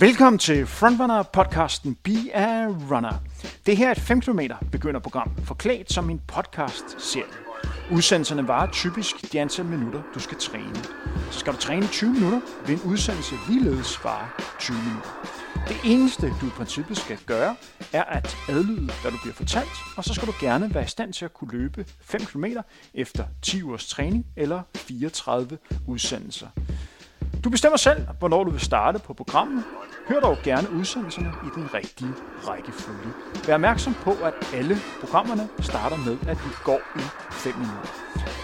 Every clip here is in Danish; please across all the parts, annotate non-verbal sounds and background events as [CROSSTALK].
Velkommen til Frontrunner podcasten Be a Runner. Det her er et 5 km begynderprogram, forklædt som en podcast serie. Udsendelserne varer typisk de antal minutter, du skal træne. Så skal du træne 20 minutter, vil en udsendelse ligeledes vare 20 minutter. Det eneste, du i princippet skal gøre, er at adlyde, hvad du bliver fortalt, og så skal du gerne være i stand til at kunne løbe 5 km efter 10 ugers træning eller 34 udsendelser. Du bestemmer selv, hvornår du vil starte på programmet. Hør dog gerne udsendelserne i den rigtige rækkefølge. Vær opmærksom på, at alle programmerne starter med, at vi går i 5 minutter.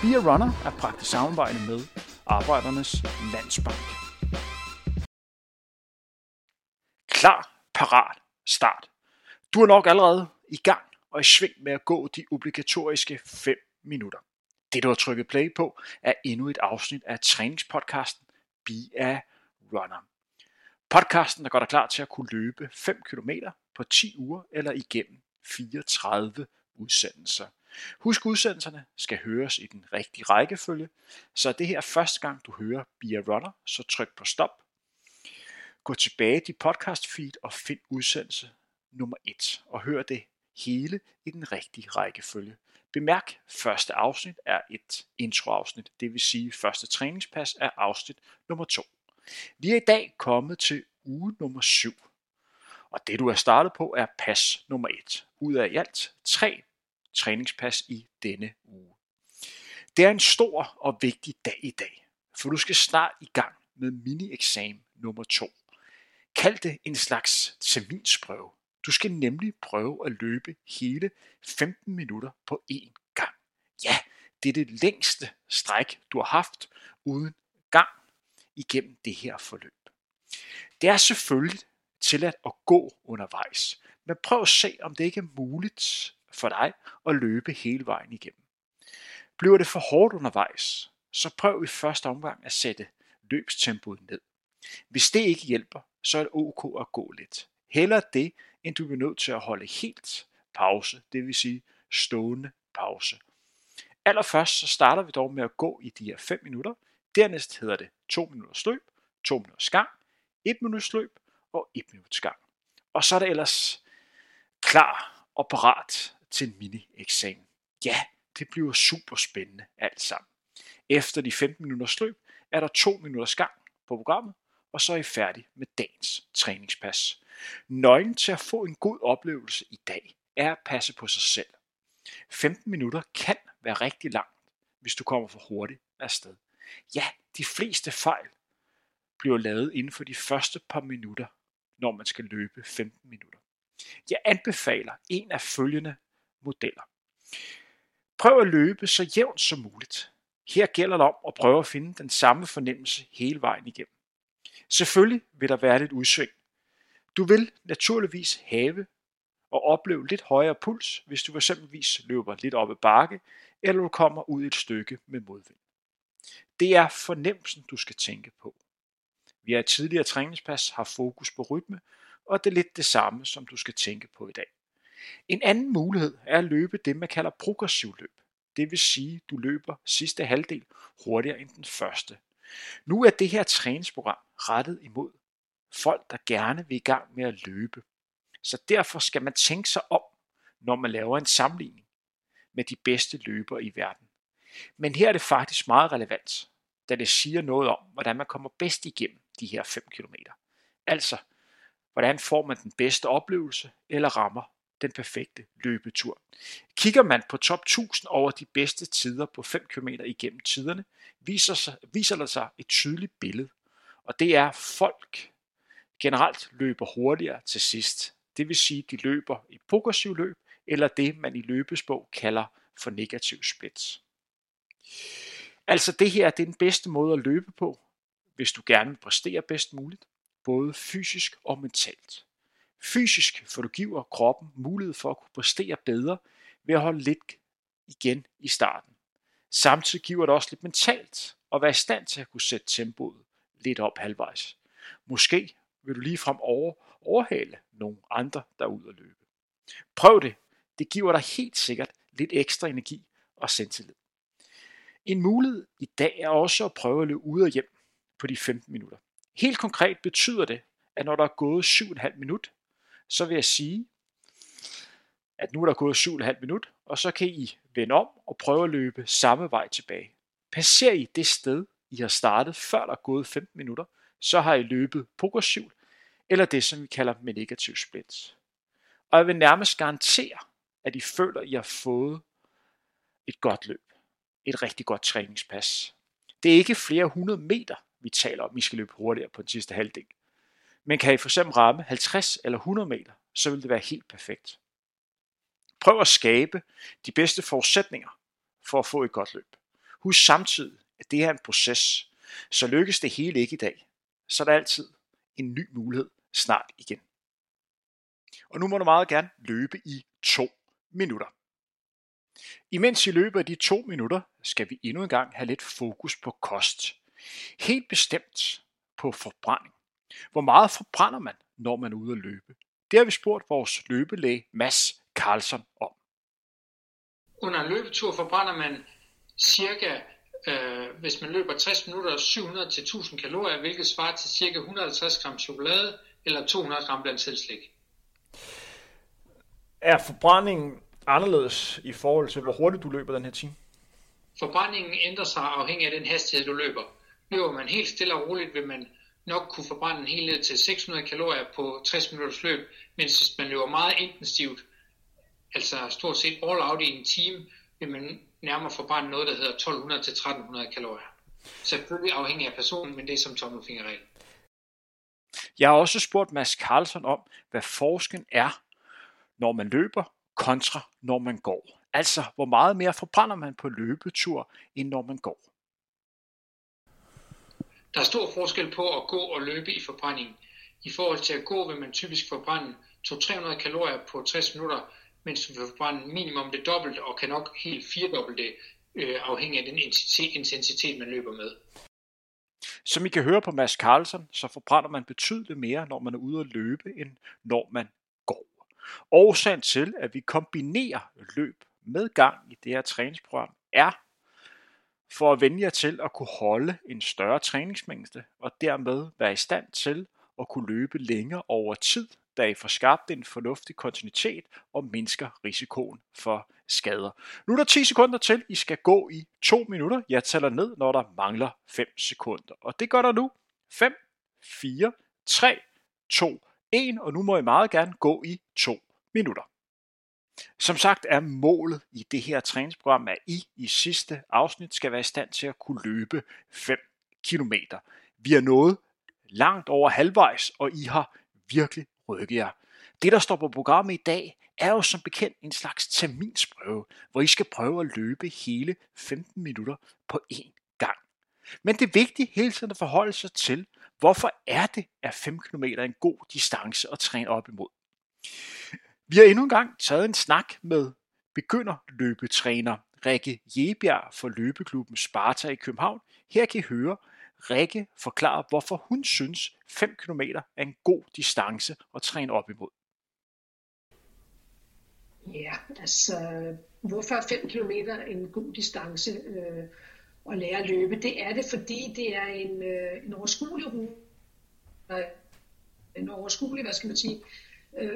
Via Runner er praktisk samarbejde med Arbejdernes Landsbank. Klar, parat, start. Du er nok allerede i gang og i sving med at gå de obligatoriske 5 minutter. Det du har trykket play på er endnu et afsnit af træningspodcasten Be a Runner. Podcasten, der godt og klar til at kunne løbe 5 km på 10 uger eller igennem 34 udsendelser. Husk udsendelserne skal høres i den rigtige rækkefølge, så det her er første gang du hører Be a Runner, så tryk på stop. Gå tilbage dit podcast feed og find udsendelse nummer 1 og hør det hele i den rigtige rækkefølge. Bemærk, første afsnit er et introafsnit, det vil sige første træningspas er afsnit nummer 2. Vi er i dag kommet til uge nummer 7, og det du er startet på er pas nummer 1, ud af i alt tre træningspas i denne uge. Det er en stor og vigtig dag i dag, for du skal snart i gang med mini-eksamen nummer 2. Kald det en slags terminsprøve. Du skal nemlig prøve at løbe hele 15 minutter på én gang. Ja, det er det længste stræk, du har haft uden gang igennem det her forløb. Det er selvfølgelig tilladt at gå undervejs, men prøv at se, om det ikke er muligt for dig at løbe hele vejen igennem. Bliver det for hårdt undervejs, så prøv i første omgang at sætte løbstempoet ned. Hvis det ikke hjælper, så er det ok at gå lidt. Heller det, end du bliver nødt til at holde helt pause, det vil sige stående pause. Allerførst så starter vi dog med at gå i de her 5 minutter. Dernæst hedder det 2 minutters løb, 2 minutters gang, 1 minutters løb og 1 minutters gang. Og så er det ellers klar og parat til en mini-eksamen. Ja, det bliver super spændende alt sammen. Efter de 15 minutters løb er der 2 minutters gang på programmet, og så er I færdig med dagens træningspas. Nøglen til at få en god oplevelse i dag er at passe på sig selv. 15 minutter kan være rigtig langt, hvis du kommer for hurtigt afsted. Ja, de fleste fejl bliver lavet inden for de første par minutter, når man skal løbe 15 minutter. Jeg anbefaler en af følgende modeller. Prøv at løbe så jævnt som muligt. Her gælder det om at prøve at finde den samme fornemmelse hele vejen igennem. Selvfølgelig vil der være lidt udsving. Du vil naturligvis have og opleve lidt højere puls, hvis du eksempelvis løber lidt op ad bakke, eller du kommer ud et stykke med modvind. Det er fornemmelsen, du skal tænke på. Vi har tidligere træningspas har fokus på rytme, og det er lidt det samme, som du skal tænke på i dag. En anden mulighed er at løbe det, man kalder progressiv løb. Det vil sige, at du løber sidste halvdel hurtigere end den første. Nu er det her træningsprogram rettet imod folk, der gerne vil i gang med at løbe. Så derfor skal man tænke sig om, når man laver en sammenligning med de bedste løbere i verden. Men her er det faktisk meget relevant, da det siger noget om, hvordan man kommer bedst igennem de her 5 km. Altså, hvordan får man den bedste oplevelse eller rammer den perfekte løbetur. Kigger man på top 1000 over de bedste tider på 5 km igennem tiderne, viser, sig, viser der sig et tydeligt billede. Og det er folk generelt løber hurtigere til sidst. Det vil sige, at de løber i progressiv løb, eller det man i løbesbog kalder for negativ splits. Altså det her det er den bedste måde at løbe på, hvis du gerne vil præstere bedst muligt, både fysisk og mentalt. Fysisk, for du giver kroppen mulighed for at kunne præstere bedre ved at holde lidt igen i starten. Samtidig giver det også lidt mentalt at være i stand til at kunne sætte tempoet lidt op halvvejs. Måske vil du ligefrem over, overhale nogle andre, der er ude at løbe. Prøv det. Det giver dig helt sikkert lidt ekstra energi og selvtillid. En mulighed i dag er også at prøve at løbe ud og hjem på de 15 minutter. Helt konkret betyder det, at når der er gået 7,5 minut, så vil jeg sige, at nu er der gået 7,5 minut, og så kan I vende om og prøve at løbe samme vej tilbage. Passer I det sted, I har startet, før der er gået 15 minutter, så har I løbet progressivt, eller det, som vi kalder med negativ split. Og jeg vil nærmest garantere, at I føler, at I har fået et godt løb. Et rigtig godt træningspas. Det er ikke flere hundrede meter, vi taler om, I skal løbe hurtigere på den sidste halvdel. Men kan I for eksempel ramme 50 eller 100 meter, så vil det være helt perfekt. Prøv at skabe de bedste forudsætninger for at få et godt løb. Husk samtidig, at det er en proces, så lykkes det hele ikke i dag, så er der altid en ny mulighed snart igen. Og nu må du meget gerne løbe i to minutter. Imens I løber de to minutter, skal vi endnu en gang have lidt fokus på kost. Helt bestemt på forbrænding. Hvor meget forbrænder man, når man er ude at løbe? Det har vi spurgt vores løbelæge Mads Carlson om. Under en løbetur forbrænder man cirka, øh, hvis man løber 60 minutter, 700 til 1000 kalorier, hvilket svarer til cirka 150 gram chokolade eller 200 gram blandt selv slik. Er forbrændingen anderledes i forhold til, hvor hurtigt du løber den her time? Forbrændingen ændrer sig afhængig af den hastighed, du løber. Løber man helt stille og roligt, vil man nok kunne forbrænde en helt ned til 600 kalorier på 60 minutters løb, mens hvis man løber meget intensivt, altså stort set all out i en time, vil man nærmere forbrænde noget, der hedder 1200 til 1300 kalorier. Selvfølgelig afhængig af personen, men det er som tommelfingerregel. Jeg har også spurgt Mads Carlson om, hvad forskellen er, når man løber kontra når man går. Altså, hvor meget mere forbrænder man på løbetur, end når man går. Der er stor forskel på at gå og løbe i forbrænding. I forhold til at gå vil man typisk forbrænde 200-300 kalorier på 60 minutter, mens vi forbrænder minimum det dobbelte og kan nok helt firedobbelt det, øh, afhængig af den intensitet, man løber med. Som I kan høre på Mads Carlsen, så forbrænder man betydeligt mere, når man er ude at løbe, end når man går. Årsagen til, at vi kombinerer løb med gang i det her træningsprogram, er for at vende jer til at kunne holde en større træningsmængde og dermed være i stand til at kunne løbe længere over tid, der I får skabt en fornuftig kontinuitet og mindsker risikoen for skader. Nu er der 10 sekunder til, I skal gå i 2 minutter. Jeg tæller ned, når der mangler 5 sekunder. Og det gør der nu. 5, 4, 3, 2, 1, og nu må I meget gerne gå i 2 minutter. Som sagt er målet i det her træningsprogram, at I i sidste afsnit skal være i stand til at kunne løbe 5 km. Vi er nået langt over halvvejs, og I har virkelig rykke jer. Det, der står på programmet i dag, er jo som bekendt en slags terminsprøve, hvor I skal prøve at løbe hele 15 minutter på én gang. Men det er vigtigt hele tiden at forholde sig til, hvorfor er det, at 5 km er en god distance at træne op imod. Vi har endnu en gang taget en snak med begynderløbetræner Rikke Jebjerg fra løbeklubben Sparta i København. Her kan I høre Rikke forklarer, hvorfor hun synes 5 km er en god distance at træne op imod. Ja, altså hvorfor er 5 km en god distance øh, at lære at løbe? Det er det, fordi det er en, øh, en overskuelig rute. En overskuelig, hvad skal man sige, øh,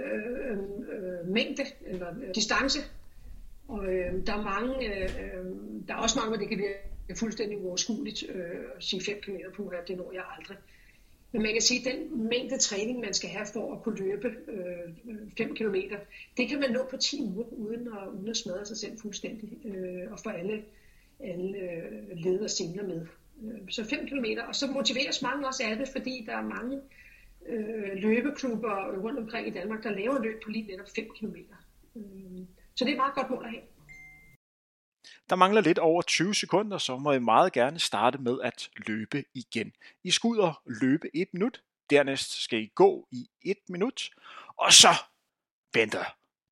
øh, øh mængde eller øh, distance. Og øh, der er mange, øh, øh, der er også mange, hvor det kan er fuldstændig uoverskueligt øh, at sige 5 km på her, det når jeg aldrig. Men man kan sige, at den mængde træning, man skal have for at kunne løbe øh, 5 km, det kan man nå på 10 uger, uden at, uden at smadre sig selv fuldstændig, øh, og få alle, alle øh, led og sener med. Øh, så 5 km, og så motiveres mange også af det, fordi der er mange øh, løbeklubber rundt omkring i Danmark, der laver løb på lige netop 5 km. Øh, så det er et meget godt mål at have. Der mangler lidt over 20 sekunder, så må I meget gerne starte med at løbe igen. I skal ud og løbe et minut, dernæst skal I gå i et minut, og så venter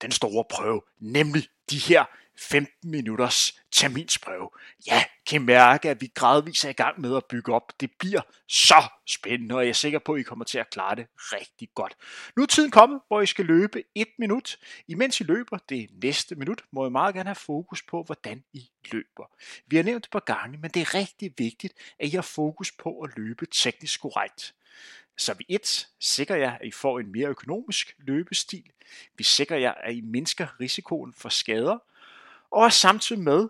den store prøve, nemlig de her 15 minutters terminsprøve. Ja, kan mærke, at vi gradvist er i gang med at bygge op. Det bliver så spændende, og jeg er sikker på, at I kommer til at klare det rigtig godt. Nu er tiden kommet, hvor I skal løbe et minut. Imens I løber det næste minut, må I meget gerne have fokus på, hvordan I løber. Vi har nævnt det på gange, men det er rigtig vigtigt, at I har fokus på at løbe teknisk korrekt. Så vi et sikrer jer, at I får en mere økonomisk løbestil. Vi sikrer jer, at I mindsker risikoen for skader. Og samtidig med,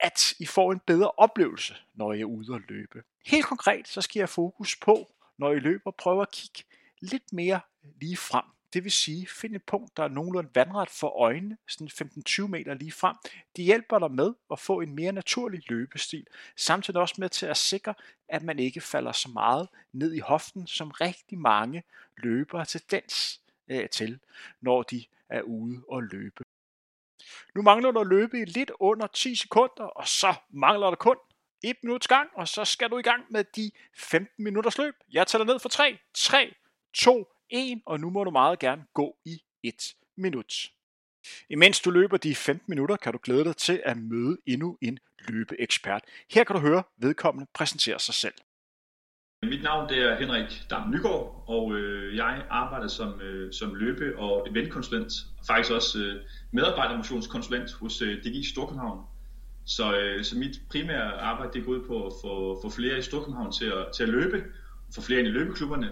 at I får en bedre oplevelse, når I er ude at løbe. Helt konkret, så skal jeg fokus på, når I løber, prøve at kigge lidt mere lige frem. Det vil sige, find et punkt, der er nogenlunde vandret for øjnene, sådan 15-20 meter lige frem. Det hjælper dig med at få en mere naturlig løbestil, samtidig også med til at sikre, at man ikke falder så meget ned i hoften, som rigtig mange løbere tendens øh, til, når de er ude og løbe. Nu mangler du at løbe i lidt under 10 sekunder, og så mangler der kun 1 minuts gang, og så skal du i gang med de 15 minutters løb. Jeg tæller ned for 3, 3, 2, 1, og nu må du meget gerne gå i 1 minut. Imens du løber de 15 minutter, kan du glæde dig til at møde endnu en løbeekspert. Her kan du høre vedkommende præsentere sig selv. Mit navn det er Henrik Dam Nygaard, og øh, jeg arbejder som, øh, som løbe- og eventkonsulent, og faktisk også øh, medarbejdermotionskonsulent hos øh, DGI Storkøbenhavn. Så, øh, så mit primære arbejde det går ud på at få, få flere i Storkøbenhavn til at, til at løbe, få flere ind i løbeklubberne,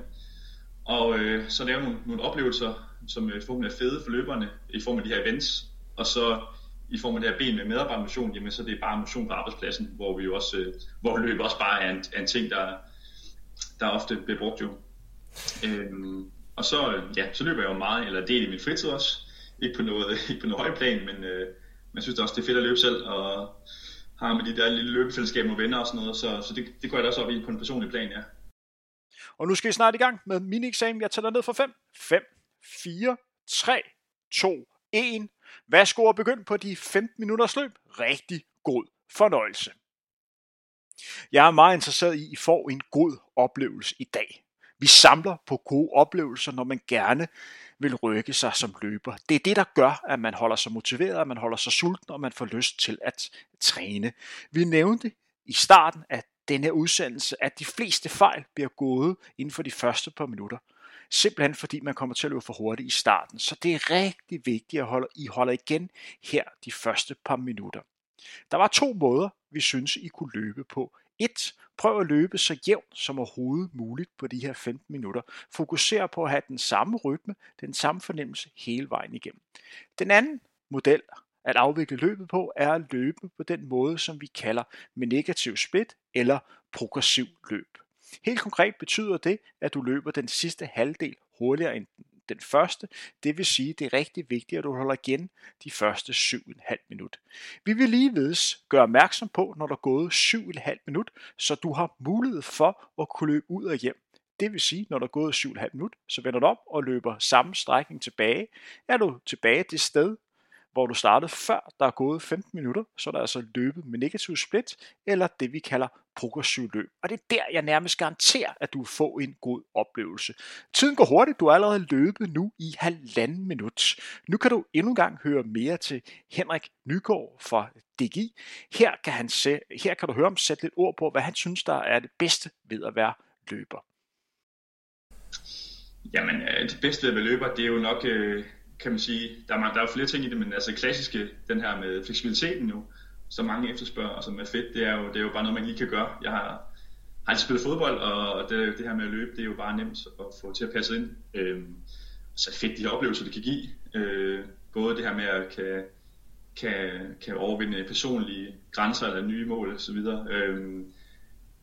og øh, så lave nogle, nogle oplevelser, som øh, forhåbentlig er fede for løberne i form af de her events, og så i form af det her ben med medarbejdermotion, jamen så det er bare motion på arbejdspladsen, hvor vi jo også, øh, hvor løb også bare er en, er en ting, der, der ofte bliver brugt jo. Øhm, og så, øh, ja, så løber jeg jo meget, eller del i min fritid også. Ikke på noget, [LAUGHS] ikke på noget høj plan, men øh, man synes også, det er fedt at løbe selv, og har med de der lille løbefællesskab med venner og sådan noget, så, så det, det går jeg da også op i på en personlig plan, ja. Og nu skal vi snart i gang med mini-eksamen. Jeg tæller ned for 5, 5, 4, 3, 2, 1. Værsgo og begynd på de 15 minutters løb. Rigtig god fornøjelse. Jeg er meget interesseret i, at I får en god oplevelse i dag. Vi samler på gode oplevelser, når man gerne vil rykke sig som løber. Det er det, der gør, at man holder sig motiveret, at man holder sig sulten, og man får lyst til at træne. Vi nævnte i starten af denne udsendelse, at de fleste fejl bliver gået inden for de første par minutter. Simpelthen fordi man kommer til at løbe for hurtigt i starten. Så det er rigtig vigtigt, at I holder igen her de første par minutter. Der var to måder, vi synes, I kunne løbe på. 1. Prøv at løbe så jævnt som overhovedet muligt på de her 15 minutter. Fokuser på at have den samme rytme, den samme fornemmelse hele vejen igennem. Den anden model at afvikle løbet på er at løbe på den måde, som vi kalder med negativ split eller progressiv løb. Helt konkret betyder det, at du løber den sidste halvdel hurtigere end den første. Det vil sige, at det er rigtig vigtigt, at du holder igen de første 7,5 minut. Vi vil ligeledes gøre opmærksom på, når der er gået 7,5 minut, så du har mulighed for at kunne løbe ud og hjem. Det vil sige, når der er gået 7,5 minut, så vender du op og løber samme strækning tilbage. Er du tilbage det sted, hvor du startede før der er gået 15 minutter, så er der altså løbet med negativ split, eller det vi kalder progressiv løb. Og det er der, jeg nærmest garanterer, at du får en god oplevelse. Tiden går hurtigt, du har allerede løbet nu i halvanden minut. Nu kan du endnu en gang høre mere til Henrik Nygaard fra DGI. Her kan, han se, her kan du høre ham sætte lidt ord på, hvad han synes, der er det bedste ved at være løber. Jamen, øh, det bedste ved at være løber, det er jo nok øh, kan man sige, der er, der er jo flere ting i det, men altså klassiske, den her med fleksibiliteten nu, som mange efterspørger, og som er fedt, det er jo, det er jo bare noget, man lige kan gøre. Jeg har, har altid spillet fodbold, og det, det her med at løbe, det er jo bare nemt at få til at passe ind. Øhm, så fedt de her oplevelser, det kan give. Øh, både det her med at kan, kan, kan overvinde personlige grænser eller nye mål osv. Øhm,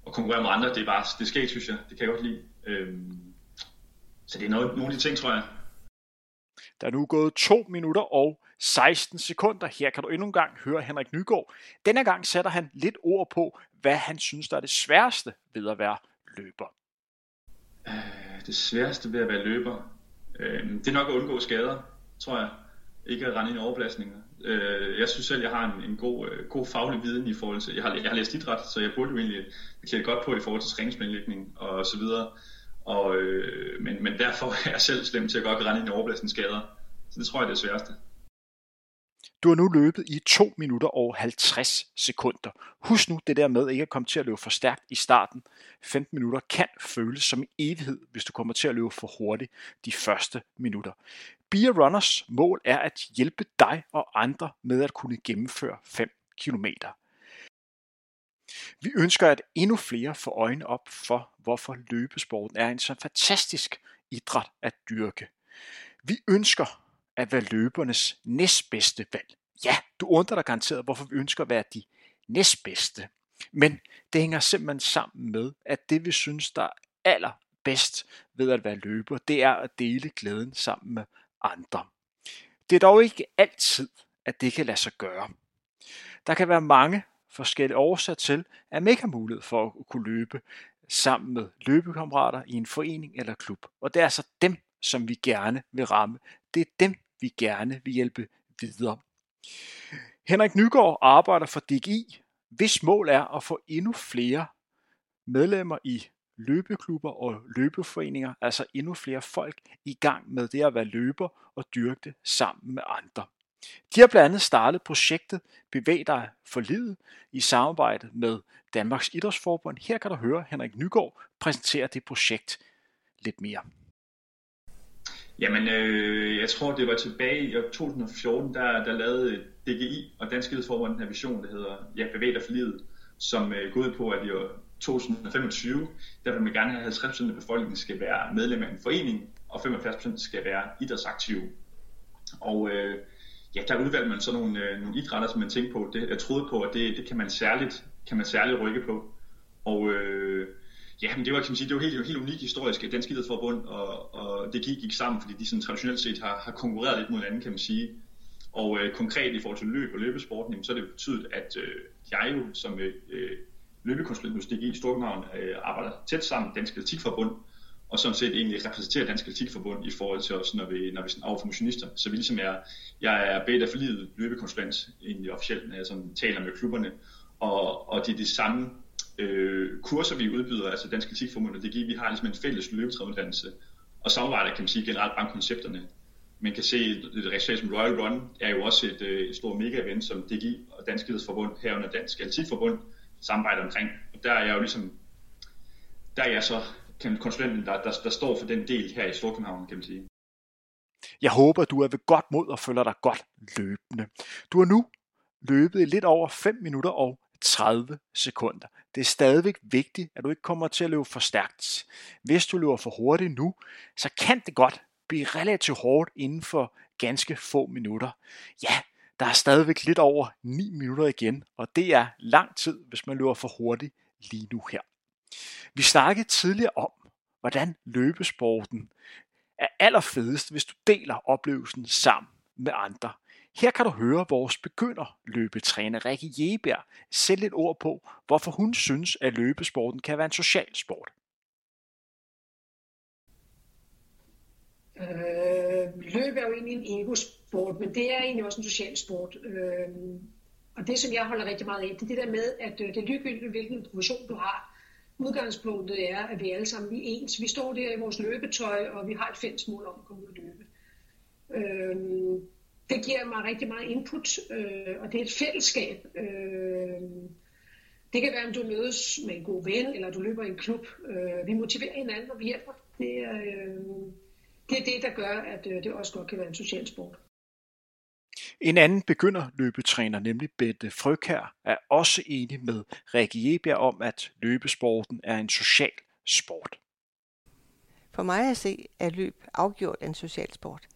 og konkurrere med andre, det er bare, det skal synes jeg. Det kan jeg godt lide. Øhm, så det er noget, nogle af de ting, tror jeg, der er nu gået 2 minutter og 16 sekunder. Her kan du endnu en gang høre Henrik Nygaard. Denne gang sætter han lidt ord på, hvad han synes, der er det sværeste ved at være løber. Øh, det sværeste ved at være løber? Øh, det er nok at undgå skader, tror jeg. Ikke at rende ind i overbelastninger. Øh, jeg synes selv, jeg har en, en god, god faglig viden i forhold til... Jeg har, jeg har læst idræt, så jeg burde jo egentlig klæde godt på i forhold til træningsplanlægning og så videre. Og, øh, men, men derfor er jeg selv slem til at godt rende ind i overbelastende skader. Så det tror jeg er det sværeste. Du har nu løbet i 2 minutter og 50 sekunder. Husk nu det der med ikke at komme til at løbe for stærkt i starten. 15 minutter kan føles som en evighed, hvis du kommer til at løbe for hurtigt de første minutter. Beer Runners mål er at hjælpe dig og andre med at kunne gennemføre 5 kilometer. Vi ønsker, at endnu flere får øjne op for, hvorfor løbesporten er en så fantastisk idræt at dyrke. Vi ønsker at være løbernes næstbedste valg. Ja, du undrer dig garanteret, hvorfor vi ønsker at være de næstbedste. Men det hænger simpelthen sammen med, at det vi synes, der er allerbedst ved at være løber, det er at dele glæden sammen med andre. Det er dog ikke altid, at det kan lade sig gøre. Der kan være mange forskellige årsager til, at man ikke har mulighed for at kunne løbe sammen med løbekammerater i en forening eller klub. Og det er altså dem, som vi gerne vil ramme. Det er dem, vi gerne vil hjælpe videre. Henrik Nygaard arbejder for DGI, hvis mål er at få endnu flere medlemmer i løbeklubber og løbeforeninger, altså endnu flere folk i gang med det at være løber og dyrke det sammen med andre. De har blandt andet startet projektet Bevæg dig for livet i samarbejde med Danmarks Idrætsforbund. Her kan du høre Henrik Nygaard præsentere det projekt lidt mere. Jamen, øh, jeg tror, det var tilbage i 2014, der, der lavede DGI og Dansk Idrætsforbund den her vision, der hedder ja, Bevæg dig for livet, som øh, går ud på, at i år 2025, der vil man gerne have 50% af befolkningen skal være medlem af en forening, og 75% skal være idrætsaktive. Og øh, ja, der udvalgte man så nogle, øh, nogle idrætter, som man tænkte på. Det, jeg troede på, at det, det kan man særligt, kan man særligt rykke på. Og øh, ja, men det var, kan man sige, det var helt, helt unikt historisk, at Dansk Idrætsforbund og, og det gik, gik sammen, fordi de sådan traditionelt set har, har konkurreret lidt mod hinanden, kan man sige. Og øh, konkret i forhold til løb og løbesporten, jamen, så har det betydet, at øh, jeg jo som øh, øh løbekonsulent hos DGI i Storkøbenhavn øh, arbejder tæt sammen med Dansk Atletikforbund, og sådan set egentlig repræsenterer Dansk Atletikforbund i forhold til os, når vi, når vi sådan over motionister. Så vi ligesom er, jeg er beta for livet løbekonsulent, egentlig officielt, når jeg sådan taler med klubberne, og, og det er de samme øh, kurser, vi udbyder, altså Dansk Atletikforbund og DGI, vi har ligesom en fælles løbetræuddannelse, og samarbejder kan man sige generelt bare koncepterne. Man kan se, et resultat som Royal Run er jo også et, øh, et stort mega-event, som DGI og Dansk Idrætsforbund herunder Dansk Atletikforbund samarbejder omkring. Og der er jeg jo ligesom, der er jeg så konsulenten, der, der, der står for den del her i Storkøbenhavn, kan man sige. Jeg håber, du er ved godt mod og føler dig godt løbende. Du har nu løbet i lidt over 5 minutter og 30 sekunder. Det er stadigvæk vigtigt, at du ikke kommer til at løbe for stærkt. Hvis du løber for hurtigt nu, så kan det godt blive relativt hårdt inden for ganske få minutter. Ja, der er stadigvæk lidt over 9 minutter igen, og det er lang tid, hvis man løber for hurtigt lige nu her. Vi snakkede tidligere om, hvordan løbesporten er allerfedest, hvis du deler oplevelsen sammen med andre. Her kan du høre vores begynder løbetræner Rikke Jeberg sætte et ord på, hvorfor hun synes, at løbesporten kan være en social sport. Øh, løb er jo egentlig en egosport, men det er egentlig også en social sport. Øh, og det, som jeg holder rigtig meget af, det er det der med, at øh, det er ligegyldigt, hvilken profession du har. Udgangspunktet er, at vi alle sammen er ens. Vi står der i vores løbetøj, og vi har et fælles mål om at komme ud og løbe. Øhm, det giver mig rigtig meget input, øh, og det er et fællesskab. Øh, det kan være, om du mødes med en god ven, eller du løber i en klub. Øh, vi motiverer hinanden, og vi hjælper. Det er, øh, det er det, der gør, at øh, det også godt kan være en social sport. En anden begynderløbetræner, nemlig Bette Frøkær, er også enig med Rikke Jebjerg om, at løbesporten er en social sport. For mig at se er løb afgjort en social sport.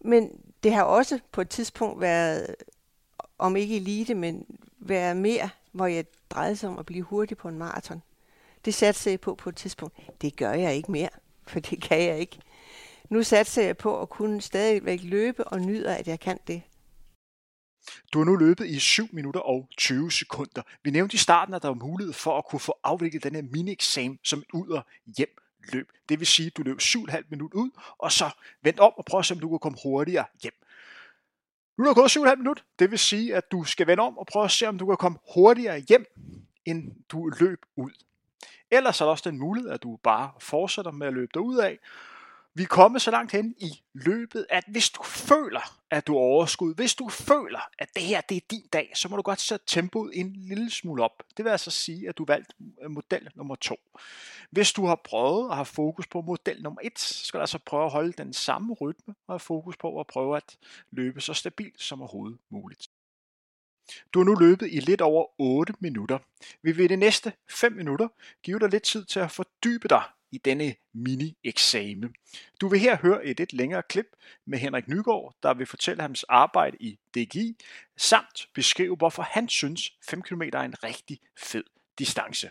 Men det har også på et tidspunkt været, om ikke elite, men været mere, hvor jeg drejede sig om at blive hurtig på en maraton. Det satte jeg på på et tidspunkt. Det gør jeg ikke mere, for det kan jeg ikke. Nu satser jeg på at kunne stadigvæk løbe og nyder, at jeg kan det. Du har nu løbet i 7 minutter og 20 sekunder. Vi nævnte i starten, at der var mulighed for at kunne få afviklet den her mini-eksamen som et ud- og hjem løb. Det vil sige, at du løb 7,5 minutter ud, og så vent om og prøv at se, om du kan komme hurtigere hjem. Nu er der gået 7,5 minutter. Det vil sige, at du skal vende om og prøve at se, om du kan komme hurtigere hjem, end du løb ud. Ellers er der også den mulighed, at du bare fortsætter med at løbe dig ud af, vi er kommet så langt hen i løbet, at hvis du føler, at du er overskud, hvis du føler, at det her det er din dag, så må du godt sætte tempoet en lille smule op. Det vil altså sige, at du valgt øh, model nummer to. Hvis du har prøvet at have fokus på model nummer et, så skal du altså prøve at holde den samme rytme og have fokus på at prøve at løbe så stabilt som overhovedet muligt. Du har nu løbet i lidt over 8 minutter. Vi vil i de næste 5 minutter give dig lidt tid til at fordybe dig i denne mini-eksamen. Du vil her høre et lidt længere klip med Henrik Nygaard, der vil fortælle hans arbejde i DGI, samt beskrive, hvorfor han synes 5 km er en rigtig fed distance.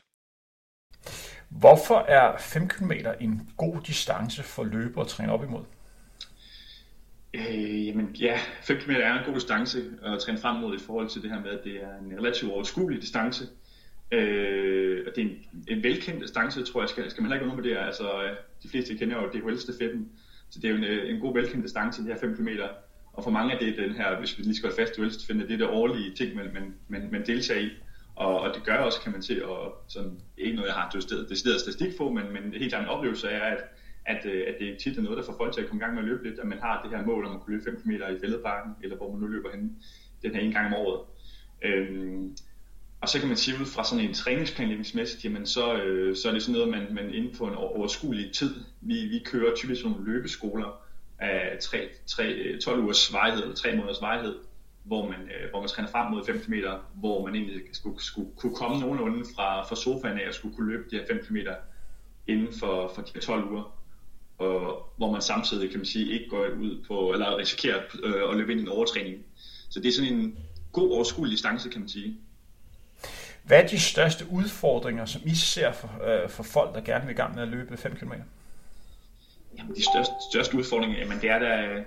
Hvorfor er 5 km en god distance for løbere at træne op imod? Øh, jamen ja, 5 km er en god distance at træne frem mod i forhold til det her med, at det er en relativt overskuelig distance. Øh, det er en, en velkendt distance, tror jeg, skal, skal man heller ikke undervurdere. Altså, øh, de fleste kender jo DHL-stafetten, så det er jo en, øh, en god velkendt distance, de her 5 km. Og for mange af det er den her, hvis vi lige skal holde fast, DHL-stafetten, det er det årlige ting, man, man, man, man deltager i. Og, og det gør også, kan man se, og sådan, ikke noget, jeg har decideret statistik på, men, men helt klart en oplevelse er, at, at, øh, at det tit er noget, der får folk til at komme i gang med at løbe lidt, at man har det her mål om at kunne løbe 5 km i fældeparken, eller hvor man nu løber hen den her en gang om året. Øhm, og så kan man sige, ud fra sådan en træningsplanlægningsmæssigt, jamen så, øh, så er det sådan noget, man, man inden for en overskuelig tid, vi, vi kører typisk nogle løbeskoler af 3, 3, 12 ugers varighed, eller 3 måneders varighed, hvor man, øh, hvor man træner frem mod 5 km, hvor man egentlig skulle, skulle kunne komme nogenlunde fra, fra sofaen af og skulle kunne løbe de her 5 km inden for, for de 12 uger. Og hvor man samtidig, kan man sige, ikke går ud på, eller risikerer øh, at løbe ind i en overtræning. Så det er sådan en god overskuelig distance, kan man sige. Hvad er de største udfordringer, som I ser for, øh, for folk, der gerne vil i gang med at løbe 5 km? Jamen, de største, største udfordringer, jamen, det er da,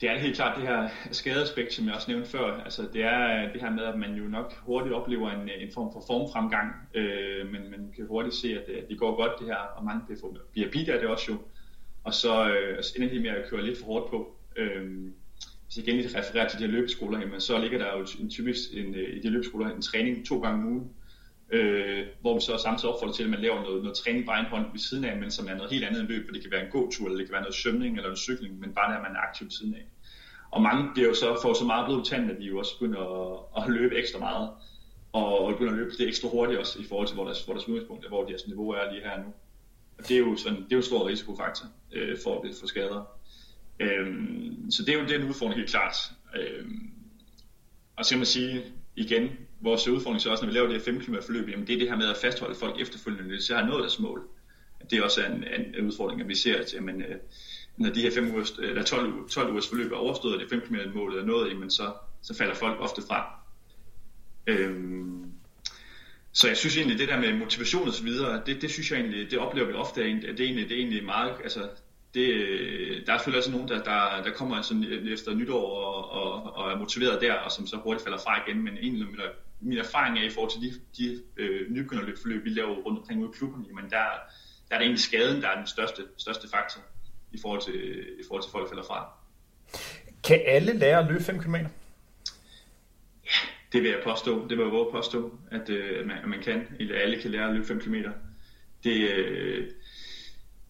det er helt klart det her skadeaspekt, som jeg også nævnte før. Altså, det er det her med, at man jo nok hurtigt oplever en, en form for formfremgang, øh, men man kan hurtigt se, at det, det går godt det her, og mange bliver bidt af det også jo. Og så øh, ender de med at køre lidt for hårdt på. Øh, hvis jeg igen lige refererer til de her løbeskoler, jamen, så ligger der jo en typisk en, øh, i de løbeskoler en træning to gange om ugen, øh, hvor vi så samtidig opfordrer til, at man laver noget, noget træning på egen hånd ved siden af, men som er noget helt andet end løb, for det kan være en gåtur, eller det kan være noget svømning eller en cykling, men bare det, at man er aktiv ved siden af. Og mange bliver jo så, får så meget blod tanden, at de jo også begynder at, at løbe ekstra meget, og, og begynder at løbe det ekstra hurtigt også, i forhold til, hvor deres, hvor deres udgangspunkt er, hvor deres niveau er lige her nu. Og det er jo, sådan, det er jo en stor risikofaktor øh, for, for skader. Øhm, så det er jo den udfordring helt klart. Øhm, og så kan man sige igen, vores udfordring så også, når vi laver det her 5 km forløb, jamen det er det her med at fastholde folk efterfølgende, så har nået deres mål. Det er også en, en, en udfordring, at vi ser, at jamen, øh, når de her 5 ugers, eller 12, 12 ugers forløb er overstået, og det 5 km målet er nået, jamen så, så falder folk ofte fra. Øhm, så jeg synes egentlig, det der med motivation og så videre, det, det synes jeg egentlig, det oplever vi ofte, at det er egentlig, det er egentlig meget, altså det, der er selvfølgelig også nogen, der, der, der kommer sådan efter nytår og, og, og er motiveret der, og som så hurtigt falder fra igen, men egentlig min, min erfaring er i forhold til de, de øh, nybegynderløbforløb, vi laver rundt omkring ude i klubben, jamen der, der er det egentlig skaden, der er den største, største faktor i forhold til, i forhold til folk, der falder fra. Kan alle lære at løbe 5 km? Ja, det vil jeg påstå. Det vil jeg våge påstå, at, øh, man, at man kan. Eller alle kan lære at løbe 5 km. Det, øh,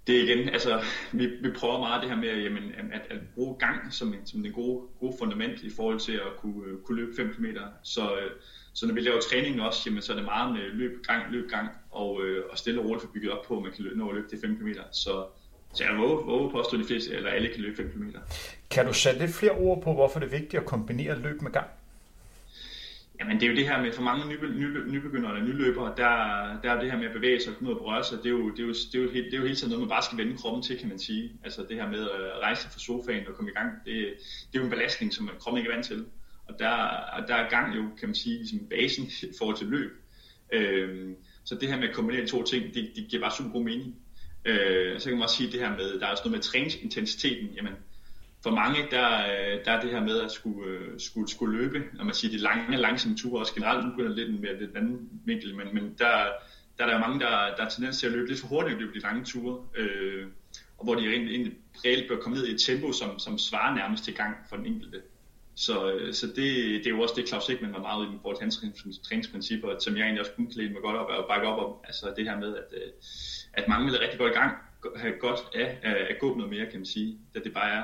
det er igen, altså, vi, vi prøver meget det her med jamen, at, at bruge gang som, som det gode, gode fundament i forhold til at kunne, øh, kunne løbe 5 km. Så, øh, så når vi laver træning også, jamen, så er det meget med løb, gang, løb, gang, og, øh, og stille og roligt få bygget op på, at man kan løbe, nå at løbe det 5 km. Så, så jeg våger, våger påstå, at de fleste, eller alle kan løbe 5 km. Kan du sætte lidt flere ord på, hvorfor det er vigtigt at kombinere løb med gang? Jamen det er jo det her med, for mange nybe, nybe, nybegyndere eller nyløbere, der, der er det her med at bevæge sig og komme ud og berøre sig, det er, jo, det, er jo, det, er jo, det er jo hele tiden noget, man bare skal vende kroppen til, kan man sige. Altså det her med at rejse fra sofaen og komme i gang, det, det er jo en belastning, som kroppen ikke er vant til. Og der, og der er gang jo, kan man sige, ligesom basen i forhold til løb. Øhm, så det her med at kombinere de to ting, det, det giver bare super god mening. Øh, så kan man også sige det her med, der er også noget med træningsintensiteten, jamen for mange, der, øh, der er det her med at skulle, øh, skulle, skulle løbe, når man siger de lange, langsomme ture, også generelt, nu begynder lidt mere lidt anden vinkel, men, men der, der er der mange, der, der er tendens til at løbe lidt for hurtigt løbe de lange ture, øh, og hvor de egentlig, egentlig reelt bør komme ned i et tempo, som, som svarer nærmest til gang for den enkelte. Så, øh, så det, det er jo også det, Claus Sigman var meget i forhold til hans træningsprincipper, som jeg egentlig også kunne klæde mig godt op og bakke op om. Altså det her med, at, at mange vil rigtig godt i gang, have godt af at gå noget mere, kan man sige, da det bare er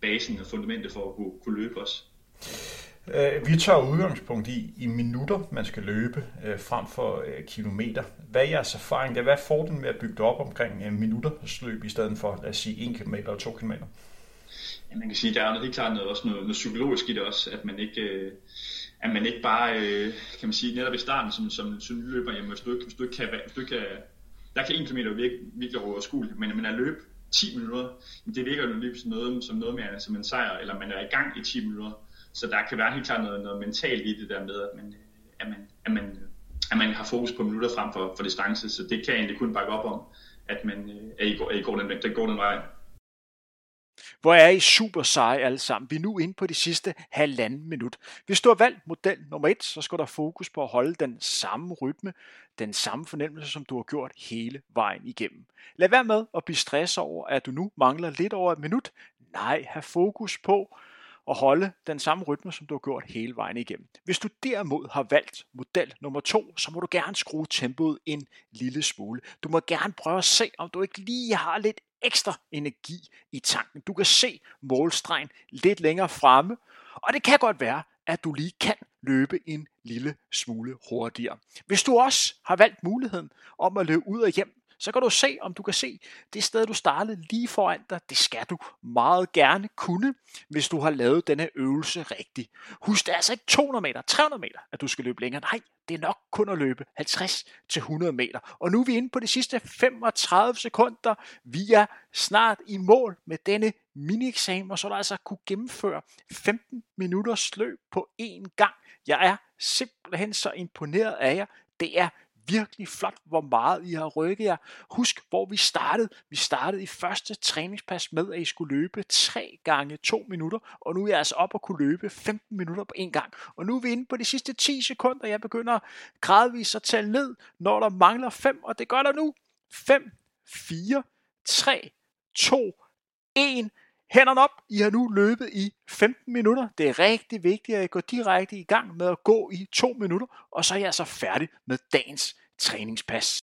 basen og fundamentet for at kunne, kunne løbe os. Øh, vi tager udgangspunkt i, i minutter, man skal løbe øh, frem for øh, kilometer. Hvad er jeres erfaring? Hvad er fordelen med at bygge det op omkring en minutter løb i stedet for, lad os sige, 1 km eller 2 km? Ja, man kan sige, der er noget helt klart noget, også noget, noget psykologisk i det også, at man ikke, øh, at man ikke bare, øh, kan man sige, netop i starten, som, som, som løber, jamen, hvis du ikke, hvis du ikke kan, hvis du ikke kan, der kan 1 km virke virkelig overskueligt, men, men at løbe 10 minutter, det virker jo lige som noget, som noget mere som en sejr, eller man er i gang i 10 minutter. Så der kan være helt klart noget, noget mentalt i det der med, at man, at man, at man, at man har fokus på minutter frem for, for distance, så det kan jeg egentlig kun bakke op om, at man øh, at I går, at I går, den, den går den vej. Hvor er I super seje alle sammen. Vi er nu inde på de sidste halvanden minut. Hvis du har valgt model nummer et, så skal der fokus på at holde den samme rytme, den samme fornemmelse, som du har gjort hele vejen igennem. Lad være med at blive stresset over, at du nu mangler lidt over et minut. Nej, have fokus på at holde den samme rytme, som du har gjort hele vejen igennem. Hvis du derimod har valgt model nummer to, så må du gerne skrue tempoet en lille smule. Du må gerne prøve at se, om du ikke lige har lidt ekstra energi i tanken. Du kan se målstregen lidt længere fremme, og det kan godt være, at du lige kan løbe en lille smule hurtigere. Hvis du også har valgt muligheden om at løbe ud og hjem så kan du se, om du kan se det sted, du startede lige foran dig. Det skal du meget gerne kunne, hvis du har lavet denne øvelse rigtigt. Husk, det er altså ikke 200 meter, 300 meter, at du skal løbe længere. Nej, det er nok kun at løbe 50-100 meter. Og nu er vi inde på de sidste 35 sekunder. Vi er snart i mål med denne mini-eksamen, og så er der altså kunne gennemføre 15 minutters løb på én gang. Jeg er simpelthen så imponeret af jer. Det er virkelig flot, hvor meget I har rykket jer. Husk, hvor vi startede. Vi startede i første træningspas med, at I skulle løbe 3 gange 2 minutter, og nu er jeg altså op og kunne løbe 15 minutter på en gang. Og nu er vi inde på de sidste 10 sekunder. Jeg begynder gradvist at tælle ned, når der mangler 5, og det gør der nu. 5, 4, 3, 2, 1. Hænderne op. I har nu løbet i 15 minutter. Det er rigtig vigtigt, at I går direkte i gang med at gå i 2 minutter, og så er jeg så altså færdig med dagens træningspas.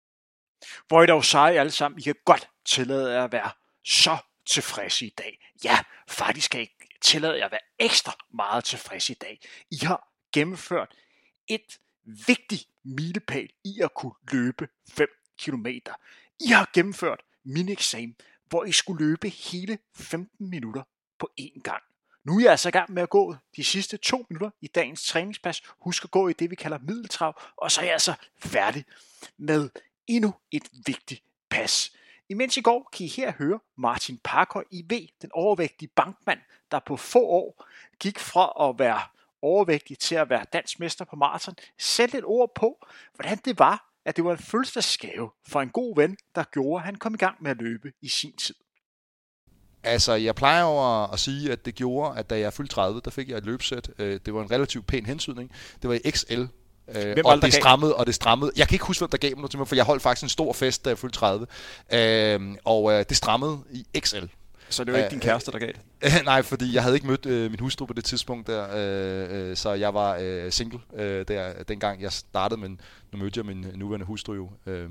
Hvor I dog seje alle sammen, I kan godt tillade jer at være så tilfredse i dag. Ja, faktisk kan I tillade jer at være ekstra meget tilfredse i dag. I har gennemført et vigtigt milepæl i at kunne løbe 5 km. I har gennemført min eksamen, hvor I skulle løbe hele 15 minutter på én gang. Nu er jeg altså i gang med at gå de sidste to minutter i dagens træningspas. Husk at gå i det, vi kalder middeltrav, og så er jeg altså færdig med endnu et vigtigt pas. Imens i går kan I her høre Martin Parker IV, den overvægtige bankmand, der på få år gik fra at være overvægtig til at være dansmester på maraton, sætte et ord på, hvordan det var, at det var en fødselsdagsgave for en god ven, der gjorde, at han kom i gang med at løbe i sin tid. Altså, jeg plejer over at sige, at det gjorde, at da jeg fyldte 30, der fik jeg et løbsæt. Øh, det var en relativt pæn hensydning. Det var i XL, Øh, og det strammede, og det strammede. Jeg kan ikke huske, hvem der gav mig noget til mig, for jeg holdt faktisk en stor fest, da jeg fyldte 30. Øh, og øh, det strammede i XL. Så det var ikke din kæreste, der gav det? [LAUGHS] Nej, fordi jeg havde ikke mødt øh, min hustru på det tidspunkt der, øh, øh, så jeg var øh, single øh, der, dengang jeg startede, men nu mødte jeg min nuværende hustru jo. Øh,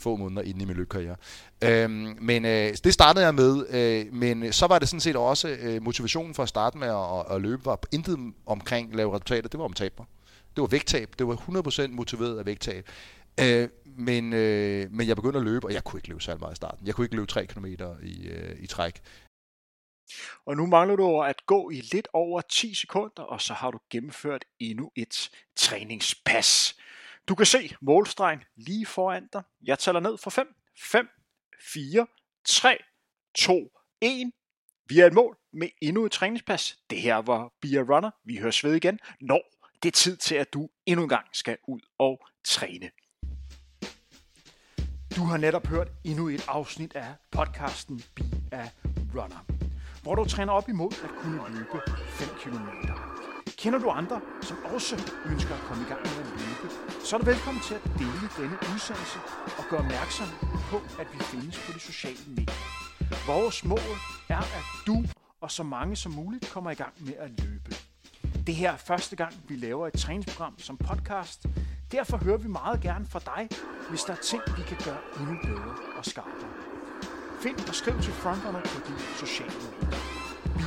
få måneder inden i min løbkarriere. Øhm, men øh, det startede jeg med, øh, men så var det sådan set også øh, motivationen for at starte med at, at løbe, var intet omkring lave resultater, det var om taber. Det var vægttab, det var 100% motiveret af vægttab. Øh, men, øh, men jeg begyndte at løbe, og jeg kunne ikke løbe særlig meget i starten. Jeg kunne ikke løbe 3 km i, øh, i træk. Og nu mangler du at gå i lidt over 10 sekunder, og så har du gennemført endnu et træningspas. Du kan se målstregen lige foran dig. Jeg tæller ned fra 5, 5, 4, 3, 2, 1. Vi er et mål med endnu et træningspas. Det her var Be Runner. Vi høres ved igen, når det er tid til, at du endnu en gang skal ud og træne. Du har netop hørt endnu et afsnit af podcasten Be a Runner, hvor du træner op imod at kunne løbe 5 km. Kender du andre, som også ønsker at komme i gang med at løbe, så er du velkommen til at dele denne udsendelse og gøre opmærksom på, at vi findes på de sociale medier. Vores mål er, at du og så mange som muligt kommer i gang med at løbe. Det her er første gang, vi laver et træningsprogram som podcast. Derfor hører vi meget gerne fra dig, hvis der er ting, vi kan gøre endnu bedre og skarpere. Find og skriv til Frontrunner på de sociale medier.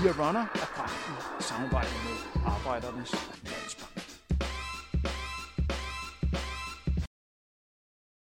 Via Runner er bragt i samarbejde med Arbejdernes Landsbank.